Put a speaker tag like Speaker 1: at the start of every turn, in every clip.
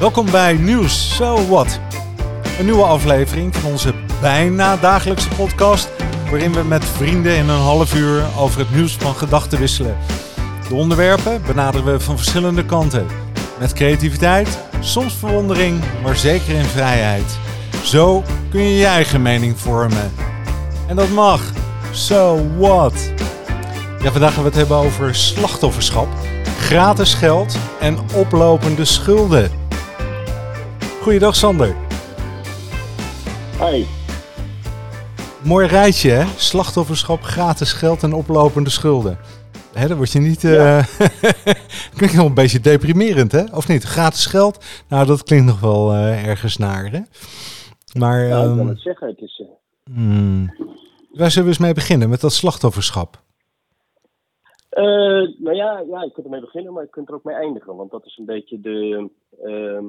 Speaker 1: Welkom bij Nieuws So What. Een nieuwe aflevering van onze bijna dagelijkse podcast, waarin we met vrienden in een half uur over het nieuws van gedachten wisselen. De onderwerpen benaderen we van verschillende kanten. Met creativiteit, soms verwondering, maar zeker in vrijheid. Zo kun je je eigen mening vormen. En dat mag. So what? Ja, vandaag gaan we het hebben over slachtofferschap, gratis geld en oplopende schulden. Goeiedag Sander.
Speaker 2: Hi.
Speaker 1: Mooi rijtje hè? Slachtofferschap, gratis geld en oplopende schulden. Hè, dan word je niet... eh klinkt wel een beetje deprimerend hè? Of niet? Gratis geld? Nou, dat klinkt nog wel eh, ergens naar hè? Maar...
Speaker 2: Nou, ik
Speaker 1: ehm,
Speaker 2: kan het zeggen. Het is,
Speaker 1: hmm. Waar zullen we eens mee beginnen? Met dat slachtofferschap.
Speaker 2: nou ja, ja, je kunt ermee beginnen, maar je kunt er ook mee eindigen. Want dat is een beetje de. ehm,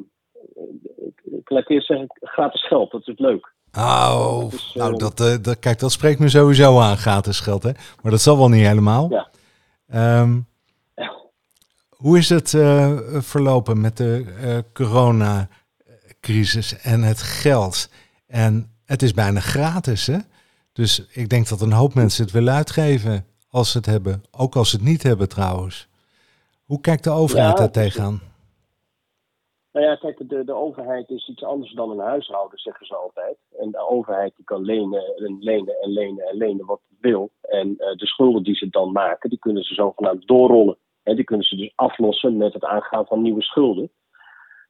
Speaker 2: ik, laat eerst zeggen, gratis geld, dat is leuk.
Speaker 1: Oh,
Speaker 2: Dat is, eh,
Speaker 1: nou, dat, eh, dat, kijk, dat spreekt me sowieso aan, gratis geld, hè? Maar dat zal wel niet helemaal.
Speaker 2: Ja.
Speaker 1: Ehm,
Speaker 2: Ja.
Speaker 1: hoe is het eh, verlopen met de coronacrisis en het geld? En het is bijna gratis, hè? Dus ik denk dat een hoop mensen het willen uitgeven als ze het hebben. Ook als ze het niet hebben, trouwens. Hoe kijkt de overheid
Speaker 2: Ja,
Speaker 1: daar tegenaan?
Speaker 2: Nou ja, kijk, de, de overheid is iets anders dan een huishouden, zeggen ze altijd. En de overheid die kan lenen en lenen en lenen en lenen wat het wil. En eh, de schulden die ze dan maken, die kunnen ze zogenaamd doorrollen. En die kunnen ze dus aflossen met het aangaan van nieuwe schulden.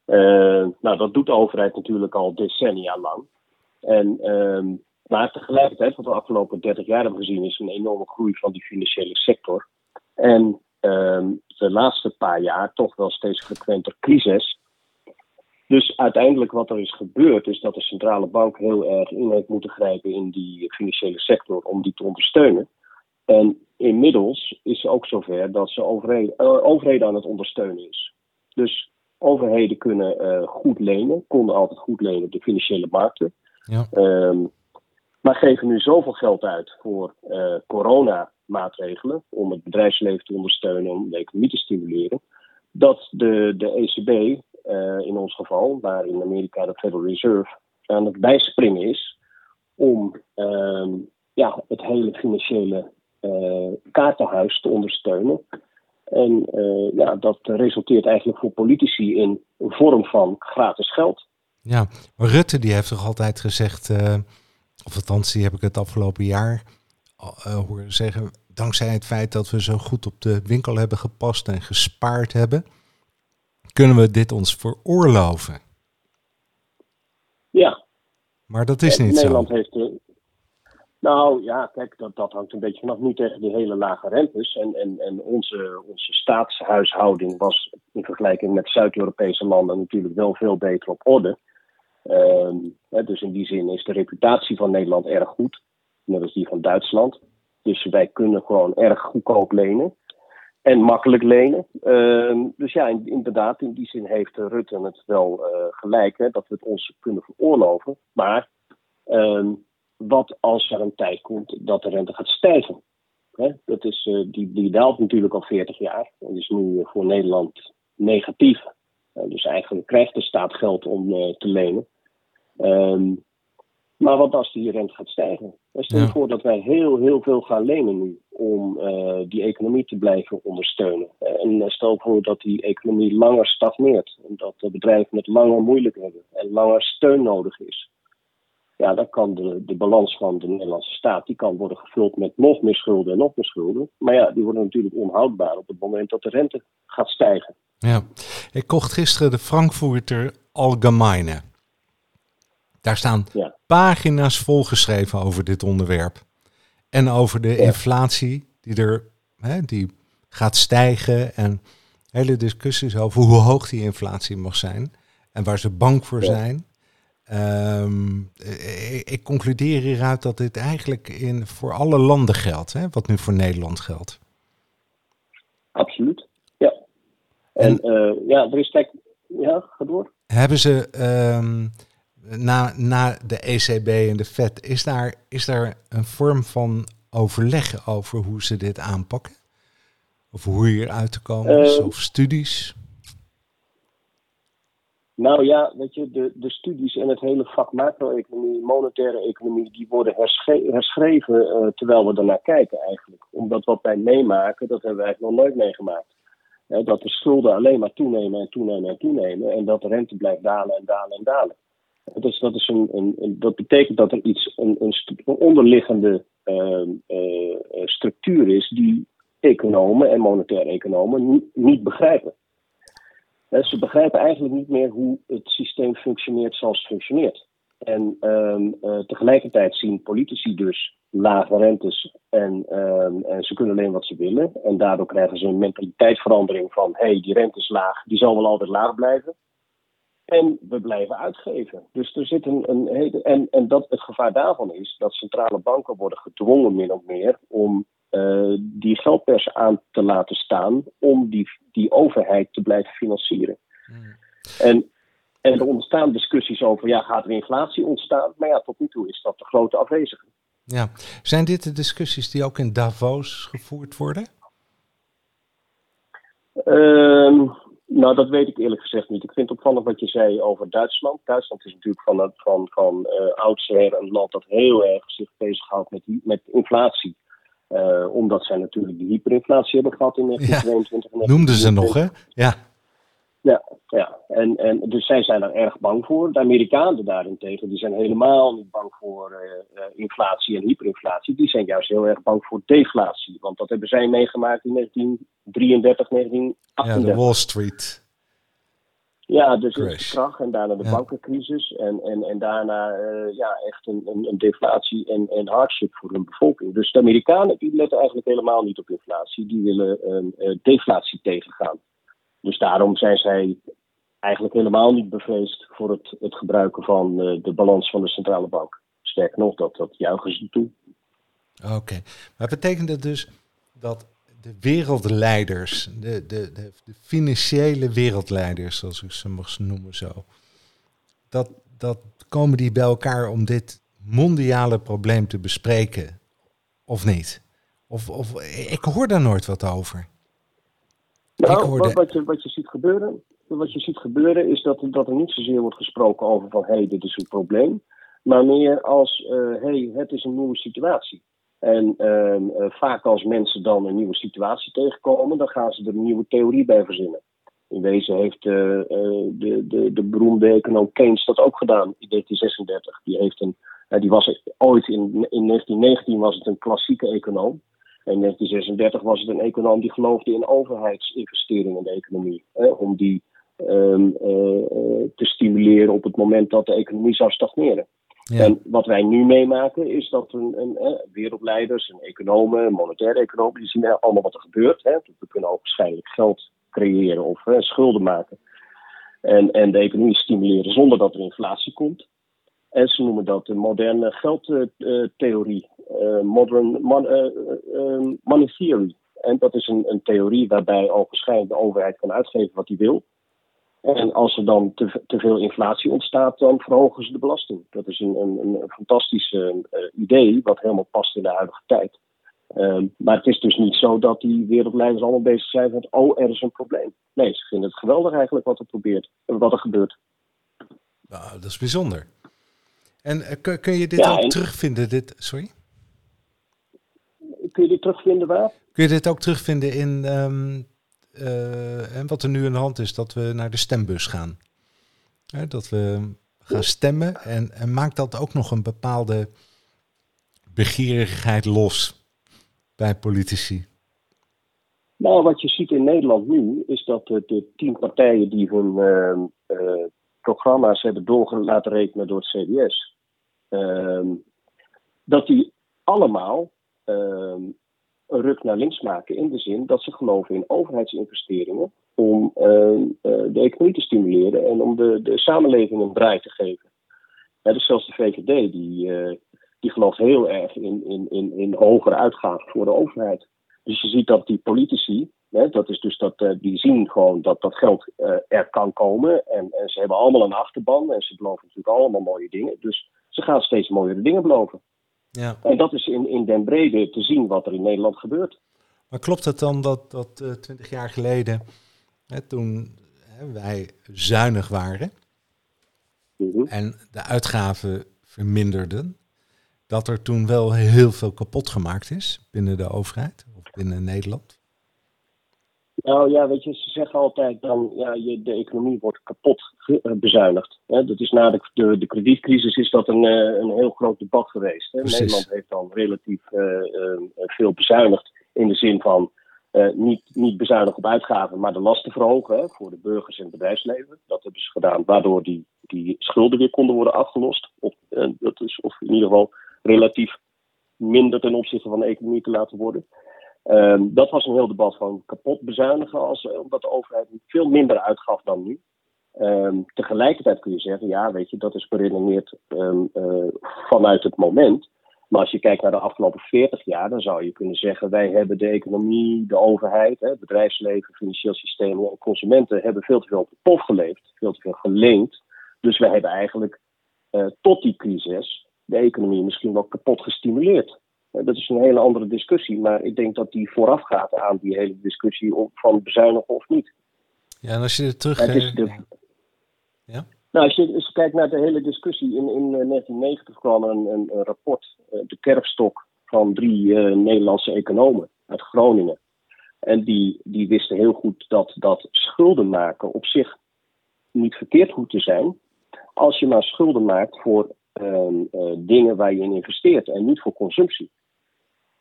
Speaker 2: Eh, nou, dat doet de overheid natuurlijk al decennia lang. En, ehm, maar tegelijkertijd, wat we de afgelopen 30 jaar hebben gezien, is een enorme groei van die financiële sector. En ehm, de laatste paar jaar toch wel steeds frequenter crisis. Dus uiteindelijk wat er is gebeurd, is dat de centrale bank heel erg in heeft moeten grijpen in die financiële sector om die te ondersteunen. En inmiddels is het ook zover dat ze overheden, eh, overheden aan het ondersteunen is. Dus overheden kunnen eh, goed lenen, konden altijd goed lenen op de financiële markten.
Speaker 1: Ja.
Speaker 2: Ehm, maar geven nu zoveel geld uit voor eh coronamaatregelen om het bedrijfsleven te ondersteunen, om de economie te stimuleren, dat de, de ECB eh, in ons geval, waar in Amerika de Federal Reserve aan het bijspringen is om ehm, ja, het hele financiële eh, kaartenhuis te ondersteunen. En eh, ja, dat resulteert eigenlijk voor politici in een vorm van gratis geld.
Speaker 1: Ja, maar Rutte die heeft toch altijd gezegd, eh, of althans die heb ik het afgelopen jaar horen zeggen, dankzij het feit dat we zo goed op de winkel hebben gepast en gespaard hebben, kunnen we dit ons veroorloven.
Speaker 2: Ja,
Speaker 1: Maar dat is
Speaker 2: En
Speaker 1: niet
Speaker 2: Nederland
Speaker 1: zo.
Speaker 2: heeft. eh, nou ja, kijk, dat, dat hangt een beetje vanaf nu tegen die hele lage rentes. En, en, en onze, onze staatshuishouding was in vergelijking met Zuid-Europese landen natuurlijk wel veel beter op orde. Ehm, hè, dus in die zin is de reputatie van Nederland erg goed, net als die van Duitsland. Dus wij kunnen gewoon erg goedkoop lenen en makkelijk lenen. Ehm, dus ja, in- inderdaad, in die zin heeft Rutte het wel eh, gelijk hè, dat we het ons kunnen veroorloven. Maar ehm, wat als er een tijd komt dat de rente gaat stijgen? Hè? Dat is, eh, die, die daalt natuurlijk al 40 jaar en is nu voor Nederland negatief. Eh, dus eigenlijk krijgt de staat geld om te lenen. Ehm, maar wat als die rente gaat stijgen? En Stel je
Speaker 1: Ja.
Speaker 2: voor dat wij heel, heel veel gaan lenen nu om eh, die economie te blijven ondersteunen. En eh, stel voor dat die economie langer stagneert. En dat de bedrijven het langer moeilijk hebben en langer steun nodig is. Ja, dan kan de, de balans van de Nederlandse staat die kan worden gevuld met nog meer schulden en nog meer schulden. Maar ja, die worden natuurlijk onhoudbaar op het moment dat de rente gaat stijgen.
Speaker 1: Ja. Ik kocht gisteren de Frankfurter Allgemeine. Daar staan
Speaker 2: Ja.
Speaker 1: pagina's volgeschreven over dit onderwerp. En over de
Speaker 2: Ja.
Speaker 1: inflatie die er hè, die gaat stijgen. En hele discussies over hoe hoog die inflatie mag zijn. En waar ze bang voor
Speaker 2: Ja.
Speaker 1: zijn. Ehm, ik, ik concludeer hieruit dat dit eigenlijk in, voor alle landen geldt. Hè, wat nu voor Nederland geldt.
Speaker 2: Absoluut. Ja. En eh, ja, er is kijk. Ja, ga door.
Speaker 1: Hebben ze ehm, na, na de ECB en de FED, is daar, is daar een vorm van overleg over hoe ze dit aanpakken? Of hoe hier uit te komen is?
Speaker 2: Eh,
Speaker 1: Of studies?
Speaker 2: Nou ja, weet je, de, de studies en het hele vak macro-economie, monetaire economie, die worden herschreven uh, terwijl we ernaar kijken eigenlijk. Omdat wat wij meemaken, dat hebben we eigenlijk nog nooit meegemaakt. dat de schulden alleen maar toenemen en toenemen en toenemen en dat de rente blijft dalen en dalen en dalen. Dat, dat betekent dat er iets, een, een, onderliggende uh, uh, structuur is die economen en monetaire economen niet begrijpen. Ze begrijpen eigenlijk niet meer hoe het systeem functioneert zoals het functioneert. En um, uh, tegelijkertijd zien politici dus lage rentes en, um, en, ze kunnen alleen wat ze willen. En daardoor krijgen ze een mentaliteitsverandering van hé, hey, die rente is laag, die zal wel altijd laag blijven. En we blijven uitgeven. Dus er zit een, een hele. En, en dat, het gevaar daarvan is dat centrale banken worden gedwongen min of meer om uh, die geldpers aan te laten staan om die, die overheid te blijven financieren. Hmm. En, en er ontstaan discussies over, ja, gaat er inflatie ontstaan? Maar ja, tot nu toe is dat de grote afwezige.
Speaker 1: Ja, zijn dit de discussies die ook in Davos gevoerd worden?
Speaker 2: Uh, nou, dat weet ik eerlijk gezegd niet. Ik vind het opvallend wat je zei over Duitsland. Duitsland is natuurlijk van, van, van uh, oudsher een land dat heel erg zich bezighoudt met, met inflatie. Uh, omdat zij natuurlijk die hyperinflatie hebben gehad in 1922.
Speaker 1: Ja, noemden ze nog, hè? Ja.
Speaker 2: Ja, ja. En, en dus zij zijn er erg bang voor. De Amerikanen daarentegen, die zijn helemaal niet bang voor uh, inflatie en hyperinflatie. Die zijn juist heel erg bang voor deflatie. Want dat hebben zij meegemaakt in 1933, 1938.
Speaker 1: Ja, de Wall Street.
Speaker 2: Ja, dus de kracht en daarna de bankencrisis en, en, en daarna uh, ja, echt een, een, een, deflatie en, en hardship voor hun bevolking. Dus de Amerikanen die letten eigenlijk helemaal niet op inflatie, die willen uh, deflatie tegengaan. Dus daarom zijn zij eigenlijk helemaal niet bevreesd voor het, het gebruiken van de balans van de centrale bank. Sterker nog, dat, dat juichen ze toe.
Speaker 1: Oké, maar betekent dat dus dat de wereldleiders, de, de, de, de, financiële wereldleiders, zoals ik ze mag noemen zo, dat, dat komen die bij elkaar om dit mondiale probleem te bespreken, of niet? Of, of ik hoor daar nooit wat over.
Speaker 2: Nou, hoorde... wat, je, wat je ziet gebeuren, wat je ziet gebeuren is dat, dat er niet zozeer wordt gesproken over van hé, hey, dit is een probleem, maar meer als hé, uh, hey, het is een nieuwe situatie. En uh, vaak als mensen dan een nieuwe situatie tegenkomen, dan gaan ze er een nieuwe theorie bij verzinnen. In wezen heeft uh, de, de, de beroemde econoom Keynes dat ook gedaan in 1936. Die, heeft een, die was ooit in, in 1919 was het een klassieke econoom. In 1936 was het een econoom die geloofde in overheidsinvesteringen in de economie. Hè, om die um, te stimuleren op het moment dat de economie zou stagneren. En wat wij nu meemaken is dat een, een, een wereldleiders, een economen, monetaire economen, die zien allemaal wat er gebeurt. Hè. We kunnen ook waarschijnlijk geld creëren of hè, schulden maken. En, en de economie stimuleren zonder dat er inflatie komt. En ze noemen dat de moderne geldtheorie, modern mon, money theory. En dat is een, een theorie waarbij al waarschijnlijk de overheid kan uitgeven wat hij wil. En als er dan te, te, veel inflatie ontstaat, dan verhogen ze de belasting. Dat is een, een, een fantastisch uh, idee, wat helemaal past in de huidige tijd. Uh, maar het is dus niet zo dat die wereldleiders allemaal bezig zijn met, oh, er is een probleem. Nee, ze vinden het geweldig eigenlijk wat er, probeert, wat er gebeurt.
Speaker 1: Nou, dat is bijzonder. En uh, kun, je dit ook terugvinden? Dit, sorry?
Speaker 2: Kun je dit terugvinden waar?
Speaker 1: Kun je dit ook terugvinden in um, uh, en wat er nu aan de hand is, dat we naar de stembus gaan. dat we gaan stemmen en, en maakt dat ook nog een bepaalde begeerigheid los bij politici?
Speaker 2: Nou, wat je ziet in Nederland nu, is dat de tien partijen die hun uh, programma's hebben door laten rekenen door het CDS, uh, dat die allemaal ehm, een ruk naar links maken. In de zin dat ze geloven in overheidsinvesteringen om uh, uh, de economie te stimuleren en om de, de samenleving een draai te geven. Ja, dus zelfs de VVD die, uh, die gelooft heel erg in, in, in, in hogere uitgaven voor de overheid. Dus je ziet dat die politici, hè, dat is dus dat, die zien gewoon dat dat geld er kan komen. En, en ze hebben allemaal een achterban en ze beloven natuurlijk allemaal mooie dingen. Dus ze gaan steeds mooiere dingen beloven. Ja. En dat is in, in den brede te zien wat er in Nederland gebeurt.
Speaker 1: Maar klopt het dan dat dat twintig jaar geleden, hè, toen hè, wij zuinig waren, mhm. en de uitgaven verminderden, dat er toen wel heel veel kapot gemaakt is binnen de overheid of binnen Nederland?
Speaker 2: Nou ja, weet je, ze zeggen altijd dan, ja, je, de economie wordt kapot eh, bezuinigd. Hè? Dat is na de, de, de, kredietcrisis is dat een, eh, een heel groot debat geweest. Hè? Nederland heeft dan relatief uh, veel bezuinigd in de zin van niet, niet bezuinigen op uitgaven, maar de lasten verhogen hè, voor de burgers en het bedrijfsleven. Dat hebben ze gedaan, waardoor die, die schulden weer konden worden afgelost. Of, dat is, of in ieder geval relatief minder ten opzichte van de economie te laten worden. Ehm, dat was een heel debat van kapot bezuinigen, als, eh, omdat de overheid veel minder uitgaf dan nu. Ehm, tegelijkertijd kun je zeggen, ja, weet je, dat is beredeneerd um, vanuit het moment. Maar als je kijkt naar de afgelopen 40 jaar, dan zou je kunnen zeggen: wij hebben de economie, de overheid, het bedrijfsleven, financieel systeem en consumenten hebben veel te veel op de pof geleefd, veel te veel geleend. Dus wij hebben eigenlijk uh, tot die crisis de economie misschien wel kapot gestimuleerd. Eh, dat is een hele andere discussie, maar ik denk dat die voorafgaat aan die hele discussie van bezuinigen of niet.
Speaker 1: Ja, en als je terug...
Speaker 2: ja? Nou, als je, als je kijkt naar de hele discussie, in, in 1990 eh, kwam een, een, een rapport, eh, de kerfstok van drie Nederlandse economen uit Groningen. En die, die wisten heel goed dat, dat schulden maken op zich niet verkeerd hoeft te zijn. Als je maar schulden maakt voor ehm, dingen waar je in investeert en niet voor consumptie.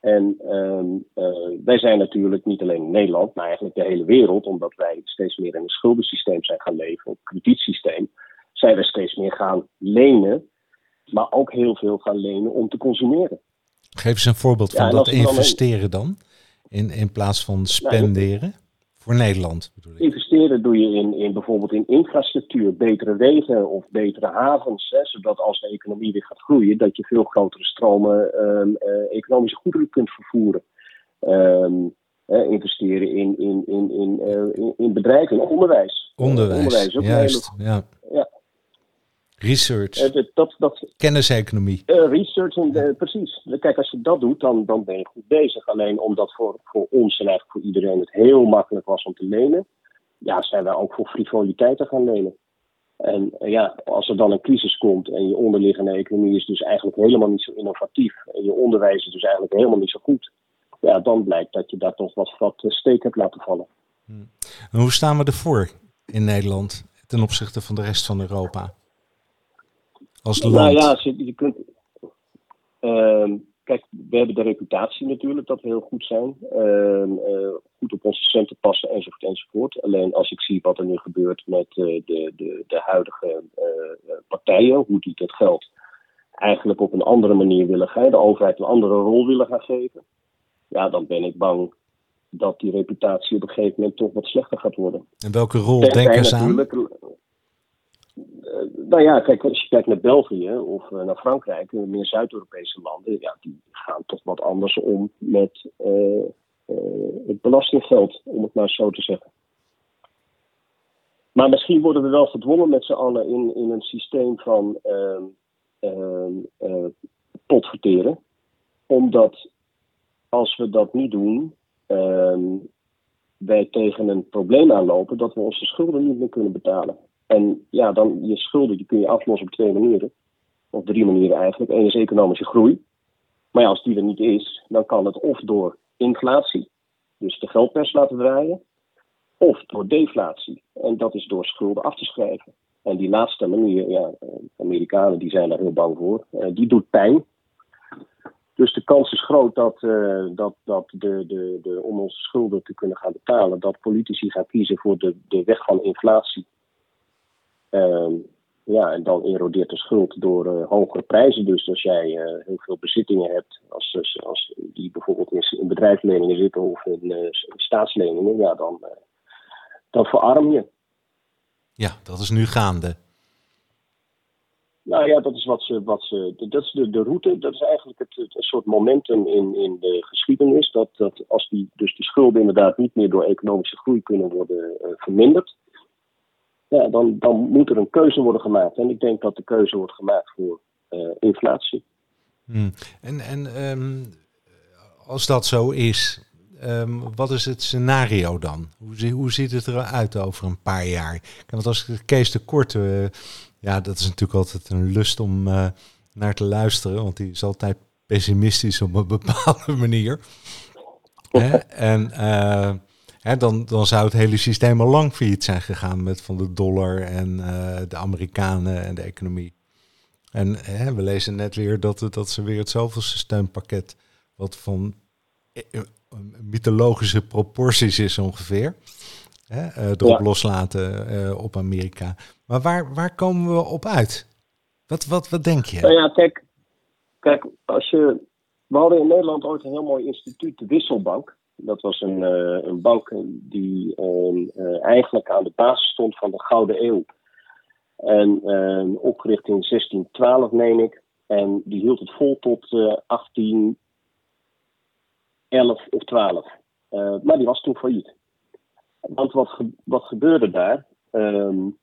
Speaker 2: En ehm, eh, wij zijn natuurlijk niet alleen in Nederland, maar eigenlijk de hele wereld, omdat wij steeds meer in een schuldensysteem zijn gaan leven, een kredietsysteem, zijn we steeds meer gaan lenen, maar ook heel veel gaan lenen om te consumeren.
Speaker 1: Geef eens een voorbeeld van dat investeren dan, in, in plaats van spenderen. Voor Nederland bedoel ik.
Speaker 2: Investeren doe je in, in bijvoorbeeld in infrastructuur, betere wegen of betere havens. Hè, zodat als de economie weer gaat groeien, dat je veel grotere stromen um, economische goederen kunt vervoeren. Um, investeren in, in, in, in, uh, in, in bedrijven, onderwijs.
Speaker 1: Onderwijs, onderwijs juist. ja. ja. Research. Uh, dat, dat, Kenniseconomie.
Speaker 2: Uh, research, en, precies. Kijk, als je dat doet, dan, dan ben je goed bezig. Alleen omdat voor, voor ons en eigenlijk voor iedereen het heel makkelijk was om te lenen, ja, zijn wij ook voor frivoliteiten gaan lenen. En ja, als er dan een crisis komt en je onderliggende economie is dus eigenlijk helemaal niet zo innovatief en je onderwijs is dus eigenlijk helemaal niet zo goed, ja, dan blijkt dat je daar toch wat, wat steek hebt laten vallen.
Speaker 1: Hmm. En hoe staan we ervoor in Nederland ten opzichte van de rest van Europa? Als land?
Speaker 2: Nou ja, je kunt. Uh, kijk, we hebben de reputatie natuurlijk dat we heel goed zijn. Uh, uh, goed op onze centen passen enzovoort enzovoort. Alleen als ik zie wat er nu gebeurt met uh, de, de, de huidige uh, partijen, hoe die dat geld eigenlijk op een andere manier willen gaan, de overheid een andere rol willen gaan geven. Ja, dan ben ik bang dat die reputatie op een gegeven moment toch wat slechter gaat worden.
Speaker 1: En welke rol denken ze aan?
Speaker 2: Eh, nou ja, kijk, als je kijkt naar België of uh, naar Frankrijk, meer Zuid-Europese landen, ja, die gaan toch wat anders om met het belastinggeld, om het maar zo te zeggen. Maar misschien worden we wel gedwongen met z'n allen in, in een systeem van uh, potverteren. Omdat als we dat niet doen, ehm, wij tegen een probleem aanlopen dat we onze schulden niet meer kunnen betalen. En ja, dan je schulden die kun je aflossen op twee manieren. Of drie manieren eigenlijk. Eén is economische groei. Maar ja, als die er niet is, dan kan het of door inflatie, dus de geldpers laten draaien, of door deflatie. En dat is door schulden af te schrijven. En die laatste manier, ja, eh, Amerikanen die zijn daar heel bang voor, uh, die doet pijn. Dus de kans is groot dat, uh, dat, dat de, de, de, om onze schulden te kunnen gaan betalen, dat politici gaan kiezen voor de, de weg van inflatie ja, en dan erodeert de schuld door uh, hogere prijzen. Dus als jij uh, heel veel bezittingen hebt, als, als, als die bijvoorbeeld in, in bedrijfsleningen zitten of in, uh, staatsleningen, ja, dan, dan verarm je.
Speaker 1: Ja, dat is nu gaande.
Speaker 2: Nou ja, dat is wat ze. Wat ze dat is de, de route. Dat is eigenlijk het, het, een soort momentum in, in de geschiedenis. Dat, dat als die, dus die schulden inderdaad niet meer door economische groei kunnen worden verminderd ja, dan, dan moet er een keuze worden gemaakt. En ik denk dat de keuze wordt gemaakt voor uh, inflatie.
Speaker 1: Hmm. En, en um, als dat zo is, um, wat is het scenario dan? Hoe, hoe ziet het eruit over een paar jaar? Want als Kees de Korte, uh, Ja, dat is natuurlijk altijd een lust om naar te luisteren, want die is altijd pessimistisch op een bepaalde manier. Hè? En hè, dan, dan zou het hele systeem al lang failliet zijn gegaan met van de dollar en de Amerikanen en de economie. En hè, we lezen net weer dat, dat ze weer hetzelfde steunpakket, wat van mythologische proporties is ongeveer. Hè, erop loslaten uh, op Amerika. Maar waar, waar komen we op uit? Wat, wat, wat denk je?
Speaker 2: Nou ja, kijk, kijk als je, we hadden in Nederland ooit een heel mooi instituut, de Wisselbank. Dat was een, uh, een bank die eigenlijk aan de basis stond van de Gouden Eeuw. En opgericht in 1612, meen ik. En die hield het vol tot 18 11 of 12. Uh, eh, maar die was toen failliet. Want wat, wat gebeurde daar? Um,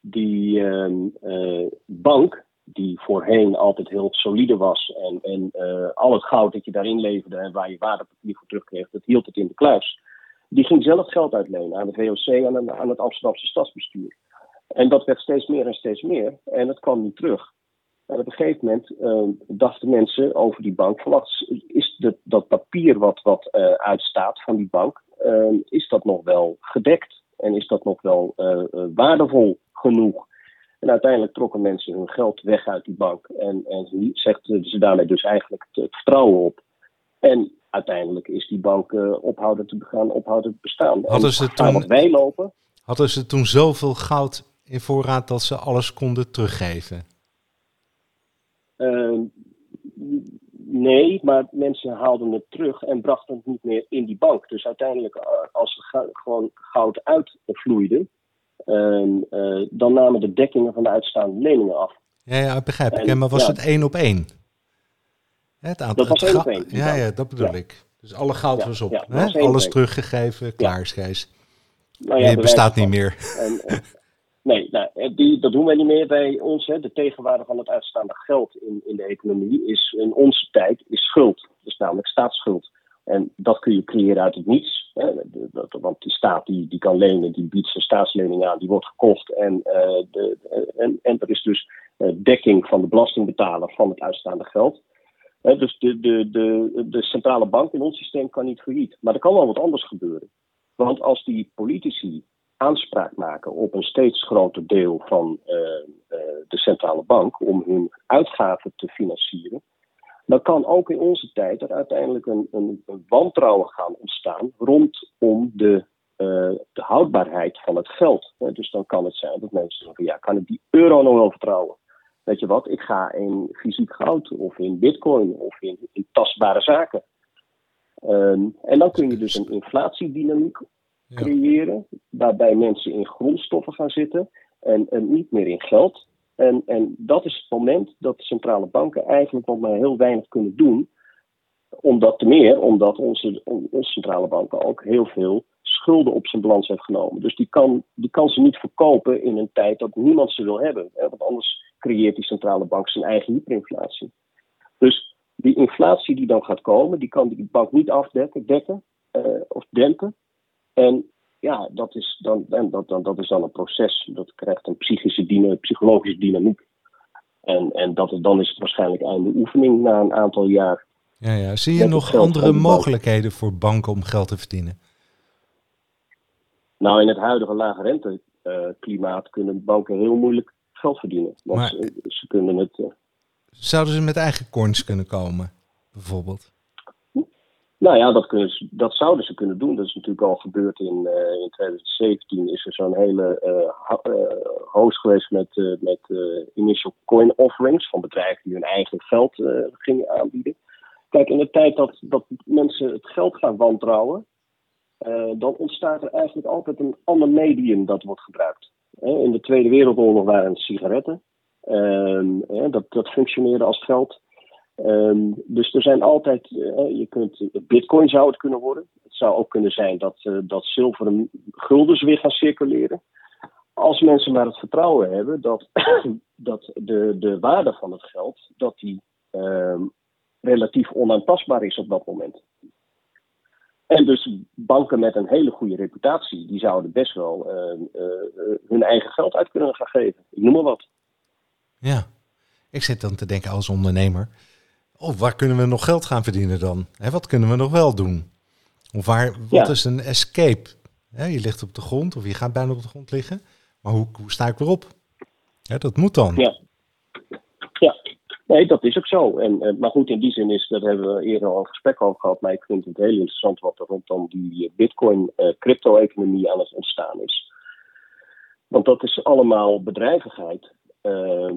Speaker 2: die uh, bank, die voorheen altijd heel solide was en, en uh, al het goud dat je daarin leverde en waar je waardepapier voor terugkreeg, dat hield het in de kluis. Die ging zelf geld uitlenen aan de VOC en aan het Amsterdamse stadsbestuur. En dat werd steeds meer en steeds meer en het kwam niet terug. En op een gegeven moment uh, dachten mensen over die bank: van wat is dat papier wat, wat uh, uitstaat van die bank, is dat nog wel gedekt? En is dat nog wel eh, waardevol genoeg? En uiteindelijk trokken mensen hun geld weg uit die bank. En, en zegden ze daarmee dus eigenlijk het, vertrouwen op. En uiteindelijk is die bank ophouden te gaan, ophouden te bestaan.
Speaker 1: Hadden ze, toen,
Speaker 2: wij lopen,
Speaker 1: hadden ze toen zoveel goud in voorraad dat ze alles konden teruggeven?
Speaker 2: Uh, nee, maar mensen haalden het terug en brachten het niet meer in die bank. Dus uiteindelijk, eh, als er gewoon goud uitvloeide, uh, uh, dan namen de dekkingen van de uitstaande leningen af.
Speaker 1: Ja, ja begrijp ik. En, maar was het één op één?
Speaker 2: Het aantal, dat was één op één.
Speaker 1: Ja, ja, dat bedoel ik. Dus alle goud was op. hè? Alles teruggegeven, klaar, Schijs. Nou nee, het bestaat niet meer. En,
Speaker 2: Nee, nou, eh, die, dat doen wij niet meer bij ons. Hè. De tegenwaarde van het uitstaande geld in, in de economie is in onze tijd is schuld. Dus namelijk staatsschuld. En dat kun je creëren uit het niets. Want die staat die, die kan lenen, die biedt zijn staatslening aan, die wordt gekocht. En, uh, de, en, er is dus uh, dekking van de belastingbetaler van het uitstaande geld. dus de, de, de, de centrale bank in ons systeem kan niet failliet. Maar er kan wel wat anders gebeuren. Want als die politici aanspraak maken op een steeds groter deel van uh, de centrale bank om hun uitgaven te financieren, dan kan ook in onze tijd er uiteindelijk een, een, een wantrouwen gaan ontstaan rondom de, uh, de houdbaarheid van het geld. Dus dan kan het zijn dat mensen zeggen: ja, kan ik die euro nog wel vertrouwen? Weet je wat, ik ga in fysiek goud of in bitcoin of in, in tastbare zaken. Um, en dan kun je dus een inflatiedynamiek creëren, waarbij mensen in grondstoffen gaan zitten en, en niet meer in geld. En, en dat is het moment dat de centrale banken eigenlijk nog maar heel weinig kunnen doen. Omdat te meer, omdat onze, onze centrale banken ook heel veel schulden op zijn balans heeft genomen. Dus die kan, die kan ze niet verkopen in een tijd dat niemand ze wil hebben. Want anders creëert die centrale bank zijn eigen hyperinflatie. Dus die inflatie die dan gaat komen, die kan die bank niet afdekken dekken, uh, of dempen. En ja, dat is dan, dat, dan, dat is dan een proces. Dat krijgt een psychische dyna, psychologische dynamiek. En, en dat, dan is het waarschijnlijk einde oefening na een aantal jaar.
Speaker 1: Ja, ja. Zie je nog andere mogelijkheden voor banken om geld te verdienen?
Speaker 2: Nou, in het huidige lage renteklimaat kunnen banken heel moeilijk geld verdienen. Want maar, ze, ze, kunnen het. Uh,
Speaker 1: zouden ze met eigen coins kunnen komen, bijvoorbeeld?
Speaker 2: Nou ja, dat, dat zouden ze kunnen doen. Dat is natuurlijk al gebeurd in, uh, in 2017. Is er zo'n hele uh, host geweest met, met initial coin offerings van bedrijven die hun eigen geld gingen aanbieden. Kijk, in de tijd dat, dat mensen het geld gaan wantrouwen, dan ontstaat er eigenlijk altijd een ander medium dat wordt gebruikt. in de Tweede Wereldoorlog waren het sigaretten. Ehm, dat, dat functioneerde als geld. Um, dus er zijn altijd, uh, je kunt, bitcoin zou het kunnen worden. Het zou ook kunnen zijn dat, uh, dat zilveren guldens weer gaan circuleren. Als mensen maar het vertrouwen hebben dat, dat de, de waarde van het geld, dat die um, relatief onaantastbaar is op dat moment. En dus banken met een hele goede reputatie, die zouden best wel uh, hun eigen geld uit kunnen gaan geven. Ik noem maar wat.
Speaker 1: Ja, ik zit dan te denken als ondernemer. Oh, waar kunnen we nog geld gaan verdienen dan? Hè, wat kunnen we nog wel doen? Of waar, wat
Speaker 2: Ja.
Speaker 1: is een escape? Hè, je ligt op de grond of je gaat bijna op de grond liggen. Maar hoe, hoe sta ik erop? Hè, dat moet dan.
Speaker 2: Ja. Ja, nee, dat is ook zo. En, eh, maar goed, in die zin is, daar hebben we eerder al een gesprek over gehad. Maar ik vind het heel interessant wat er rondom die eh, Bitcoin-crypto-economie aan het ontstaan is. Want dat is allemaal bedrijvigheid. ehm, eh,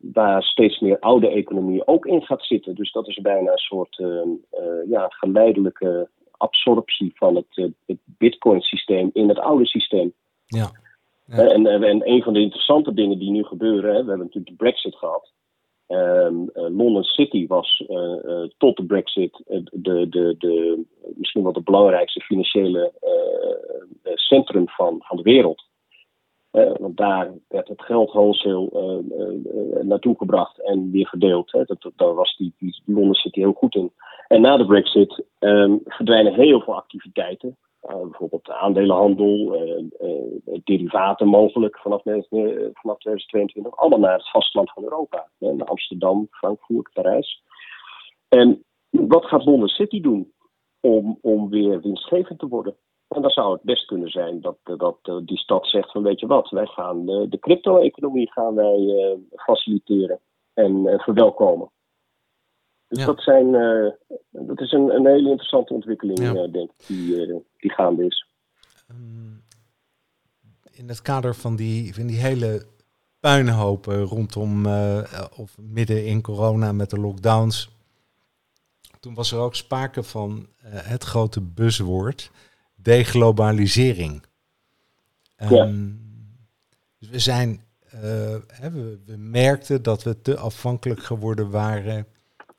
Speaker 2: waar steeds meer oude economie ook in gaat zitten. Dus dat is bijna een soort ehm, eh, ja, geleidelijke absorptie van het, eh, het Bitcoin-systeem in het oude systeem.
Speaker 1: Ja. Ja.
Speaker 2: Eh, En, eh, en een van de interessante dingen die nu gebeuren, hè, we hebben natuurlijk de Brexit gehad. Ehm, eh, London City was eh, eh, tot de Brexit eh, de, de, de, misschien wel de belangrijkste financiële eh, eh, centrum van, van de wereld. Eh, want daar werd het geld wholesale eh, eh, naartoe gebracht en weer verdeeld. Dat, daar was die, die City heel goed in. En na de Brexit ehm, verdwijnen heel veel activiteiten. Uh, bijvoorbeeld aandelenhandel, derivaten mogelijk vanaf, vanaf 2022. Allemaal naar het vasteland van Europa. Naar Amsterdam, Frankfurt, Parijs. En wat gaat London City doen om, om weer winstgevend te worden? En dan zou het best kunnen zijn dat, dat uh, die stad zegt van weet je wat, wij gaan uh, de crypto-economie gaan wij faciliteren en verwelkomen. Dus ja. dat, zijn, dat is een, een hele interessante ontwikkeling, ja. denk ik, die, die gaande is.
Speaker 1: Um, in het kader van die, van die hele puinhopen rondom of midden in corona met de lockdowns. Toen was er ook sprake van het grote buzzwoord deglobalisering. Um, ja. dus we zijn, uh, hè, we, we, merkten dat we te afhankelijk geworden waren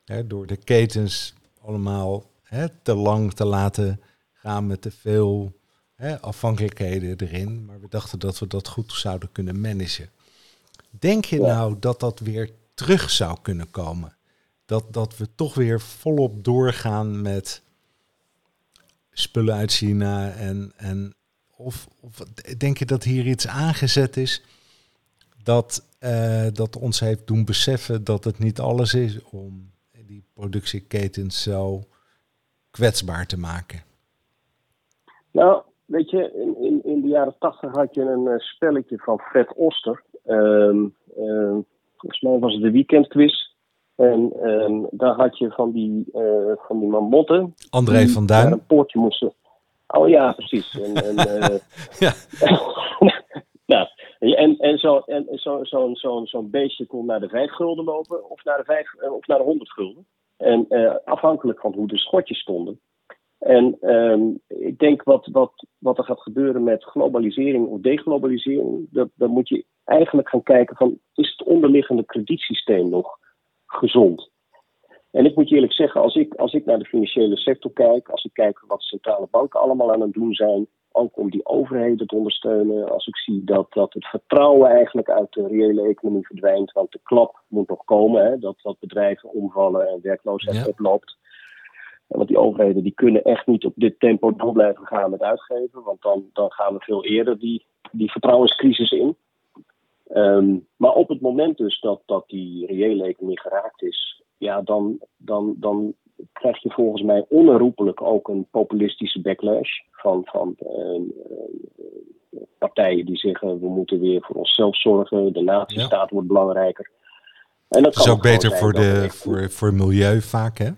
Speaker 1: hè, door de ketens allemaal hè, te lang te laten gaan met te veel hè, afhankelijkheden erin. Maar we dachten dat we dat goed zouden kunnen managen. Denk je ja. nou dat dat weer terug zou kunnen komen? Dat, dat we toch weer volop doorgaan met spullen uit China en, en of, of denk je dat hier iets aangezet is dat, uh, dat ons heeft doen beseffen dat het niet alles is om die productieketens zo kwetsbaar te maken?
Speaker 2: Nou, weet je, in, in, de jaren tachtig had je een uh, spelletje van Fred Oster. Um, uh, volgens mij was het de weekendquiz. En um, daar had je van die, uh, van die mammotten.
Speaker 1: André van Duin.
Speaker 2: een poortje moesten. Oh ja, precies. En, en, uh, ja. nou, en, en zo'n zo, zo, zo, zo, zo beestje kon naar de vijf gulden lopen of naar de, vijf, uh, of naar de honderd gulden. En afhankelijk van hoe de schotjes stonden. En um, ik denk wat, wat, wat er gaat gebeuren met globalisering of deglobalisering, dat, dan moet je eigenlijk gaan kijken van, is het onderliggende kredietsysteem nog gezond. En ik moet je eerlijk zeggen, als ik, als ik naar de financiële sector kijk, als ik kijk wat centrale banken allemaal aan het doen zijn, ook om die overheden te ondersteunen, als ik zie dat, dat het vertrouwen eigenlijk uit de reële economie verdwijnt, want de klap moet nog komen, hè, dat, dat bedrijven omvallen en werkloosheid ja. oploopt. Want die overheden die kunnen echt niet op dit tempo door blijven gaan met uitgeven, want dan, dan gaan we veel eerder die, die vertrouwenscrisis in. Um, maar op het moment dus dat, dat die reële economie geraakt is, ja, dan, dan, dan krijg je volgens mij onherroepelijk ook een populistische backlash van, van uh, uh, partijen die zeggen we moeten weer voor onszelf zorgen, de natiestaat ja. wordt belangrijker.
Speaker 1: En dat, dat is ook beter voor, de, voor, voor milieu vaak, hè?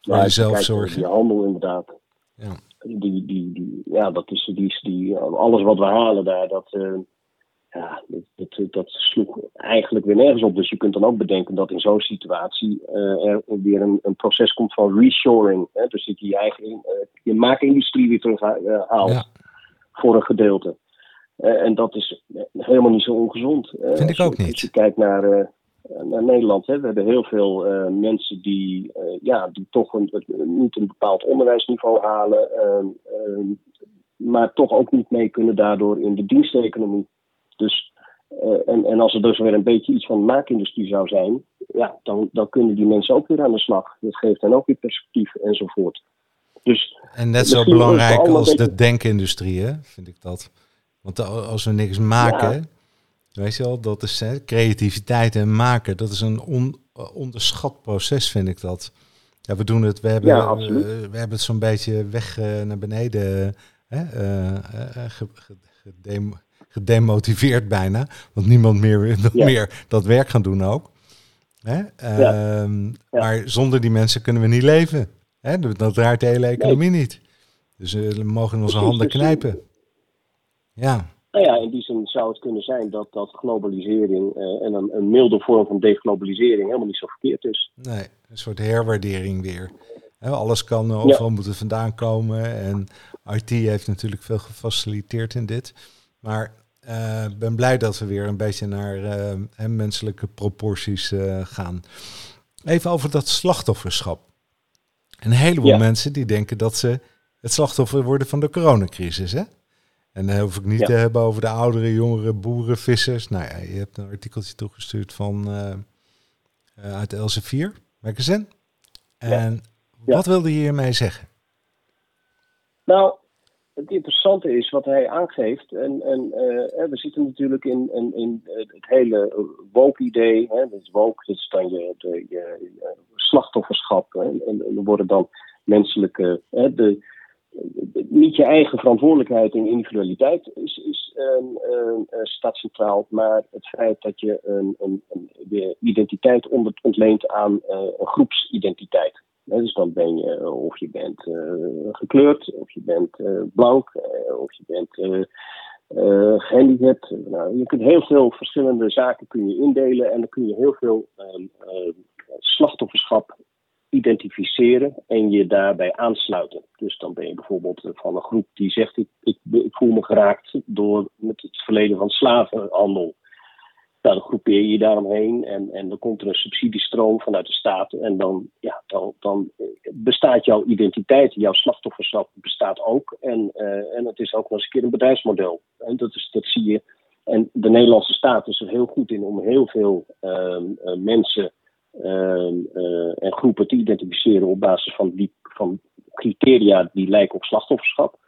Speaker 1: Voor
Speaker 2: ja,
Speaker 1: jezelf zorgen.
Speaker 2: Die handel inderdaad.
Speaker 1: Ja.
Speaker 2: Die, die, die, ja, dat is die, die, alles wat we halen daar, dat, uh, ja, dat, dat, dat, sloeg eigenlijk weer nergens op. Dus je kunt dan ook bedenken dat in zo'n situatie uh, er weer een, een, proces komt van reshoring. Hè? Dus dat je je eigen uh, je maakindustrie weer terug uh, haalt
Speaker 1: ja.
Speaker 2: voor een gedeelte. en dat is helemaal niet zo ongezond.
Speaker 1: Vind ik ook niet.
Speaker 2: Als je kijkt naar, naar Nederland, hè? we hebben heel veel mensen die, ja, die toch een, niet een bepaald onderwijsniveau halen, ehm, maar toch ook niet mee kunnen daardoor in de diensteconomie. Dus, uh, en, en als er dus weer een beetje iets van de maakindustrie zou zijn, ja, dan, dan kunnen die mensen ook weer aan de slag. Dat geeft dan ook weer perspectief enzovoort. Dus,
Speaker 1: en net zo belangrijk als beetje... de denkindustrie, hè, vind ik dat. Want als we niks maken, ja. Weet je wel, dat is hè, creativiteit en maken. Dat is een on, onderschat proces, vind ik dat. Ja, we doen het, we hebben,
Speaker 2: Ja,
Speaker 1: uh,
Speaker 2: absoluut.
Speaker 1: we hebben het zo'n beetje weg uh, naar beneden hè, uh, gedemotiveerd bijna. Want niemand meer wil
Speaker 2: Ja.
Speaker 1: meer dat werk gaan doen ook. Hè?
Speaker 2: Ja.
Speaker 1: Ehm,
Speaker 2: Ja.
Speaker 1: Maar zonder die mensen kunnen we niet leven. Hè? Dat draait de hele economie niet. Dus uh, we mogen onze handen knijpen. Ja,
Speaker 2: Nou ja, in die zin zou het kunnen zijn dat, dat globalisering eh, en een, een milde vorm van deglobalisering helemaal niet zo verkeerd is.
Speaker 1: nee, een soort herwaardering weer. Alles kan uh, overal moeten vandaan komen. En IT heeft natuurlijk veel gefaciliteerd in dit. Maar eh, ik ben blij dat we weer een beetje naar uh, menselijke proporties uh, gaan. Even over dat slachtofferschap. Een heleboel
Speaker 2: Ja.
Speaker 1: mensen die denken dat ze het slachtoffer worden van de coronacrisis. Hè? En dan hoef ik niet
Speaker 2: Ja.
Speaker 1: te hebben over de oudere, jongere boeren, vissers. Nou ja, je hebt een artikeltje toegestuurd van uh, uh, uit Elsevier magazine. En
Speaker 2: Ja.
Speaker 1: wat wilde je hiermee zeggen?
Speaker 2: Nou, het interessante is wat hij aangeeft. En, en eh, we zitten natuurlijk in, in, in het hele woke-idee. Dat is woke, dat is dan je, de, slachtofferschap. En, en er worden dan menselijke. Hè, de, niet je eigen verantwoordelijkheid en individualiteit is, is um, uh, staat centraal, maar het feit dat je een, een, een, identiteit ontleent aan een groepsidentiteit. Dus dan ben je, of je bent uh, gekleurd, of je bent uh, blank, of je bent gehandicapt. Nou, je kunt heel veel verschillende zaken kun je indelen en dan kun je heel veel slachtofferschap identificeren en je daarbij aansluiten. Dus dan ben je bijvoorbeeld van een groep die zegt: ik, ik, ik voel me geraakt door het verleden van slavenhandel. Nou, dan groepeer je je daaromheen en, en dan komt er een subsidiestroom vanuit de staat. En dan, ja, dan, bestaat jouw identiteit, jouw slachtofferschap bestaat ook. En, uh, en het is ook nog eens een keer een bedrijfsmodel. En dat, is, dat zie je. En de Nederlandse staat is er heel goed in om heel veel uh, uh, mensen uh, en groepen te identificeren op basis van, die, van criteria die lijken op slachtofferschap.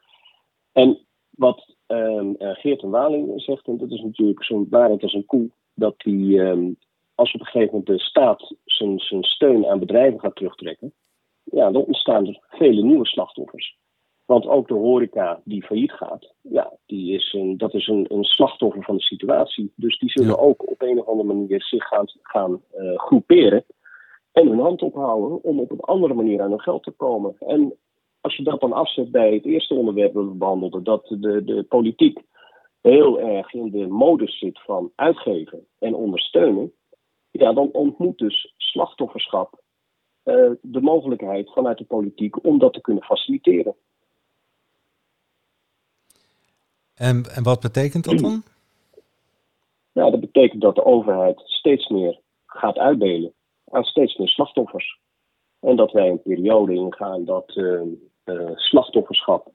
Speaker 2: En wat uh, Geert en Waling zegt, en dat is natuurlijk zo'n waarheid als een koe, dat die, um, als op een gegeven moment de staat zijn, zijn steun aan bedrijven gaat terugtrekken, ja, dan ontstaan er vele nieuwe slachtoffers. Want ook de horeca die failliet gaat, ja, die is een, dat is een, een slachtoffer van de situatie. Dus die zullen ja. ook op een of andere manier zich gaan, gaan uh, groeperen en hun hand ophouden om op een andere manier aan hun geld te komen. En als je dat dan afzet bij het eerste onderwerp dat we behandelden, dat de, de politiek heel erg in de modus zit van uitgeven en ondersteunen, ja, dan ontmoet dus slachtofferschap uh, de mogelijkheid vanuit de politiek om dat te kunnen faciliteren.
Speaker 1: En, en wat betekent dat dan?
Speaker 2: Ja, dat betekent dat de overheid steeds meer gaat uitdelen aan steeds meer slachtoffers. En dat wij een periode ingaan dat uh, uh, slachtofferschap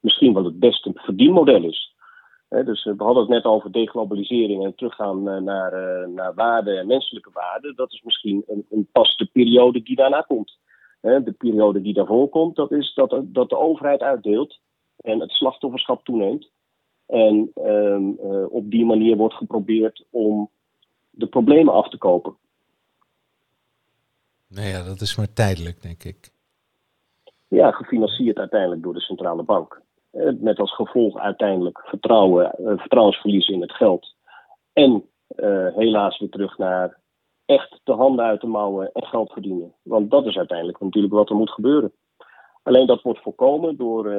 Speaker 2: misschien wel het beste verdienmodel is. He, dus we hadden het net over deglobalisering en teruggaan naar, uh, naar waarden en menselijke waarden. Dat is misschien een, een pas de periode die daarna komt. He, de periode die daarvoor komt, dat is dat, dat de overheid uitdeelt en het slachtofferschap toeneemt. En um, uh, op die manier wordt geprobeerd om de problemen af te kopen.
Speaker 1: Nou ja, dat is maar tijdelijk, denk ik.
Speaker 2: Ja, gefinancierd uiteindelijk door de centrale bank. Met als gevolg uiteindelijk vertrouwen, uh, vertrouwensverlies in het geld. En uh, helaas weer terug naar echt de handen uit de mouwen en geld verdienen. Want dat is uiteindelijk natuurlijk wat er moet gebeuren. Alleen dat wordt voorkomen door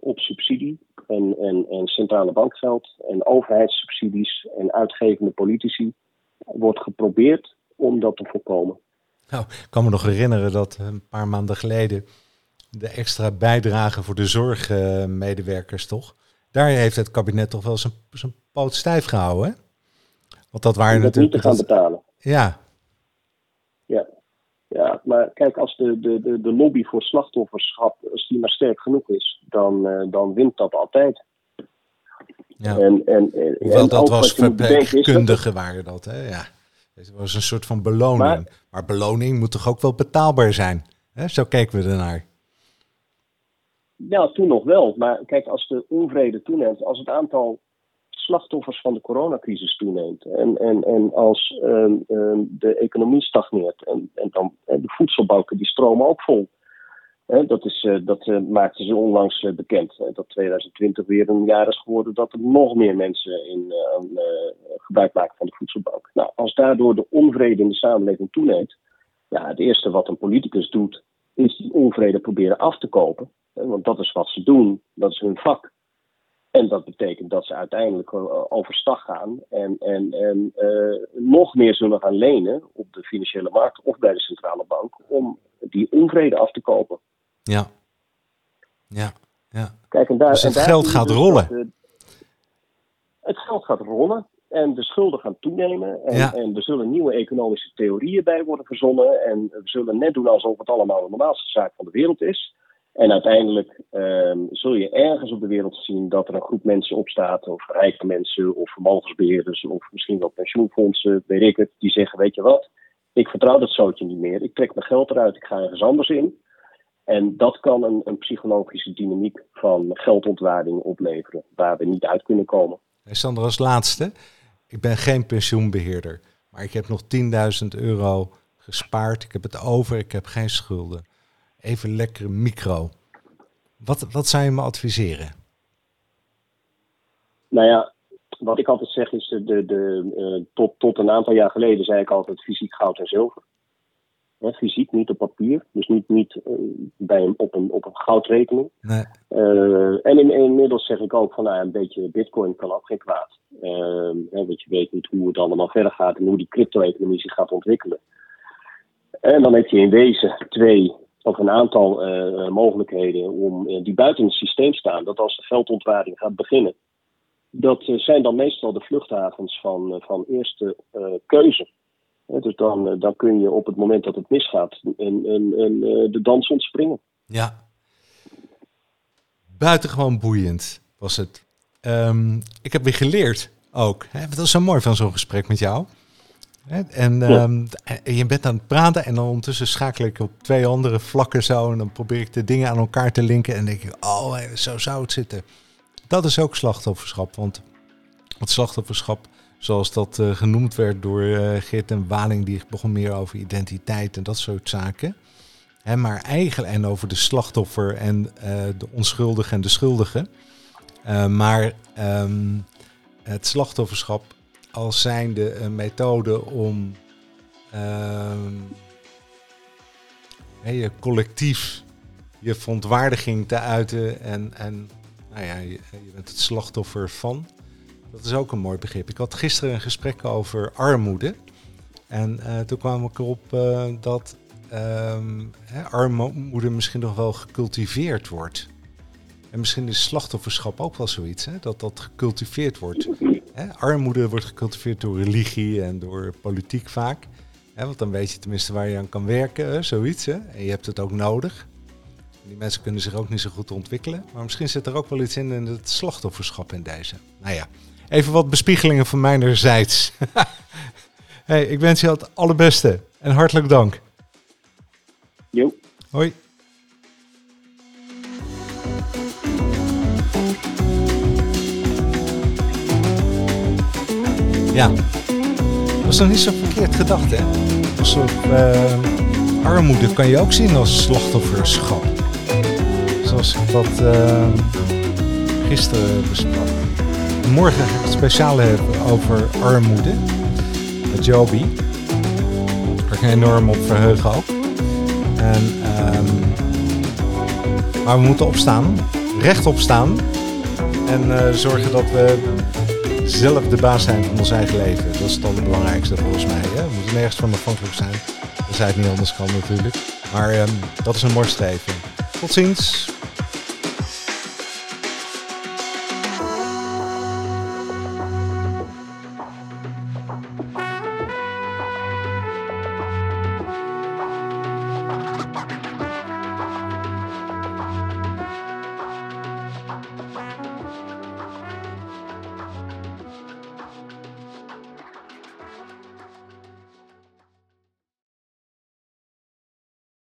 Speaker 2: op subsidie en, en, en centrale bankgeld en overheidssubsidies en uitgevende politici wordt geprobeerd om dat te voorkomen.
Speaker 1: Nou, ik kan me nog herinneren dat een paar maanden geleden de extra bijdrage voor de zorgmedewerkers toch? Daar heeft het kabinet toch wel zijn, zijn poot stijf gehouden, hè? Want dat waren
Speaker 2: om dat
Speaker 1: natuurlijk...
Speaker 2: niet te gaan betalen.
Speaker 1: Ja.
Speaker 2: Ja. Ja, maar kijk, als de, de, de, de lobby voor slachtofferschap, als die maar sterk genoeg is, dan, uh, dan wint dat altijd.
Speaker 1: Ja.
Speaker 2: En, en, en,
Speaker 1: Hoewel
Speaker 2: en
Speaker 1: dat was verpleegkundigen waren dat, hè? Ja. Het was een soort van beloning. Maar,
Speaker 2: Maar-
Speaker 1: beloning moet toch ook wel betaalbaar zijn? Hè? Zo keken we ernaar.
Speaker 2: Ja, toen nog wel. Maar kijk, als de onvrede toeneemt, als het aantal slachtoffers van de coronacrisis toeneemt en, en, en als ehm, ehm, de economie stagneert en, en dan de voedselbanken die stromen ook vol. dat is, uh, dat uh, maakten ze onlangs uh, bekend. dat 2020 weer een jaar is geworden dat er nog meer mensen in gebruik maken van de voedselbank. Nou, als daardoor de onvrede in de samenleving toeneemt, ja, het eerste wat een politicus doet, is die onvrede proberen af te kopen. Want dat is wat ze doen, dat is hun vak. En dat betekent dat ze uiteindelijk uh, overstag gaan en, en, en uh, nog meer zullen gaan lenen op de financiële markt of bij de centrale bank om die onvrede af te kopen.
Speaker 1: Ja. Ja. ja.
Speaker 2: Kijk, en daar,
Speaker 1: dus het
Speaker 2: en daar
Speaker 1: geld gaat
Speaker 2: dus
Speaker 1: rollen.
Speaker 2: dat, uh, het geld gaat rollen en de schulden gaan toenemen. En,
Speaker 1: Ja.
Speaker 2: en er zullen nieuwe economische theorieën bij worden verzonnen. En we zullen net doen alsof het allemaal de normaalste zaak van de wereld is. En uiteindelijk ehm, zul je ergens op de wereld zien dat er een groep mensen opstaat, of rijke mensen, of vermogensbeheerders, of misschien wel pensioenfondsen, weet ik het, die zeggen: Weet je wat, ik vertrouw dat zootje niet meer, ik trek mijn geld eruit, ik ga ergens anders in. En dat kan een, een psychologische dynamiek van geldontwaarding opleveren, waar we niet uit kunnen komen.
Speaker 1: Sander, als laatste. Ik ben geen pensioenbeheerder, maar ik heb nog 10.000 euro gespaard. Ik heb het over, ik heb geen schulden. Even lekker micro. Wat, wat zou je me adviseren?
Speaker 2: Nou ja, wat ik altijd zeg is, de, de, de, eh, tot, tot een aantal jaar geleden zei ik altijd fysiek goud en zilver. Fysiek, niet op papier, dus niet, niet eh, bij een, op, een, op een goudrekening.
Speaker 1: Nee.
Speaker 2: Eh, en in, inmiddels zeg ik ook van nou, een beetje bitcoin kan ook geen kwaad. Hè, want je weet niet hoe het allemaal verder gaat en hoe die crypto-economie zich gaat ontwikkelen. En dan heb je in wezen twee of een aantal eh, mogelijkheden om, eh, die buiten het systeem staan. Dat als de geldontwaarding gaat beginnen, dat eh, zijn dan meestal de vluchthavens van, eh, van eerste eh, keuze. Dus dan, eh, dan kun je op het moment dat het misgaat een, eh, de dans ontspringen.
Speaker 1: Ja. Buitengewoon boeiend was het. Ehm, ik heb weer geleerd ook. Hè? Dat is zo mooi van zo'n gesprek met jou. En ehm, en je bent aan het praten en dan ondertussen schakel ik op twee andere vlakken zo. En dan probeer ik de dingen aan elkaar te linken. En denk ik, oh, zo zou het zitten. Dat is ook slachtofferschap. Want het slachtofferschap, zoals dat eh, genoemd werd door eh, Geert en Waling, die begon meer over identiteit en dat soort zaken. Hè, maar eigenlijk en over de slachtoffer en eh, de onschuldige en de schuldige. Maar ehm, het slachtofferschap als zijnde een methode om ehm, je collectief je verontwaardiging te uiten en, en nou ja, je, je bent het slachtoffer van. Dat is ook een mooi begrip. Ik had gisteren een gesprek over armoede. En eh, toen kwam ik erop eh, dat ehm, hè, armoede misschien nog wel gecultiveerd wordt. En misschien is slachtofferschap ook wel zoiets, hè, dat dat gecultiveerd wordt. Hè, armoede wordt gecultiveerd door religie en door politiek vaak. Hè, want dan weet je tenminste waar je aan kan werken, hè, zoiets. Hè. En je hebt het ook nodig. Die mensen kunnen zich ook niet zo goed ontwikkelen. Maar misschien zit er ook wel iets in in het slachtofferschap in deze. Nou ja, even wat bespiegelingen van mijnerzijds. hey, ik wens je het allerbeste en hartelijk dank.
Speaker 2: Jo.
Speaker 1: Hoi. Ja, dat is nog niet zo verkeerd gedacht, hè? Alsof eh, armoede kan je ook zien als slachtofferschap. Zoals ik dat eh, gisteren besprak. Morgen het speciaal hebben over armoede. Met Joby. Daar kan enorm op verheugen ook. En, ehm, maar we moeten opstaan, rechtop staan en eh, zorgen dat we zelf de baas zijn van ons eigen leven. Dat is het allerbelangrijkste volgens mij. Hè? We moeten nergens van afhankelijk zijn. Dat zij het niet anders kan natuurlijk. Maar ehm, dat is een mooi streven. Tot ziens.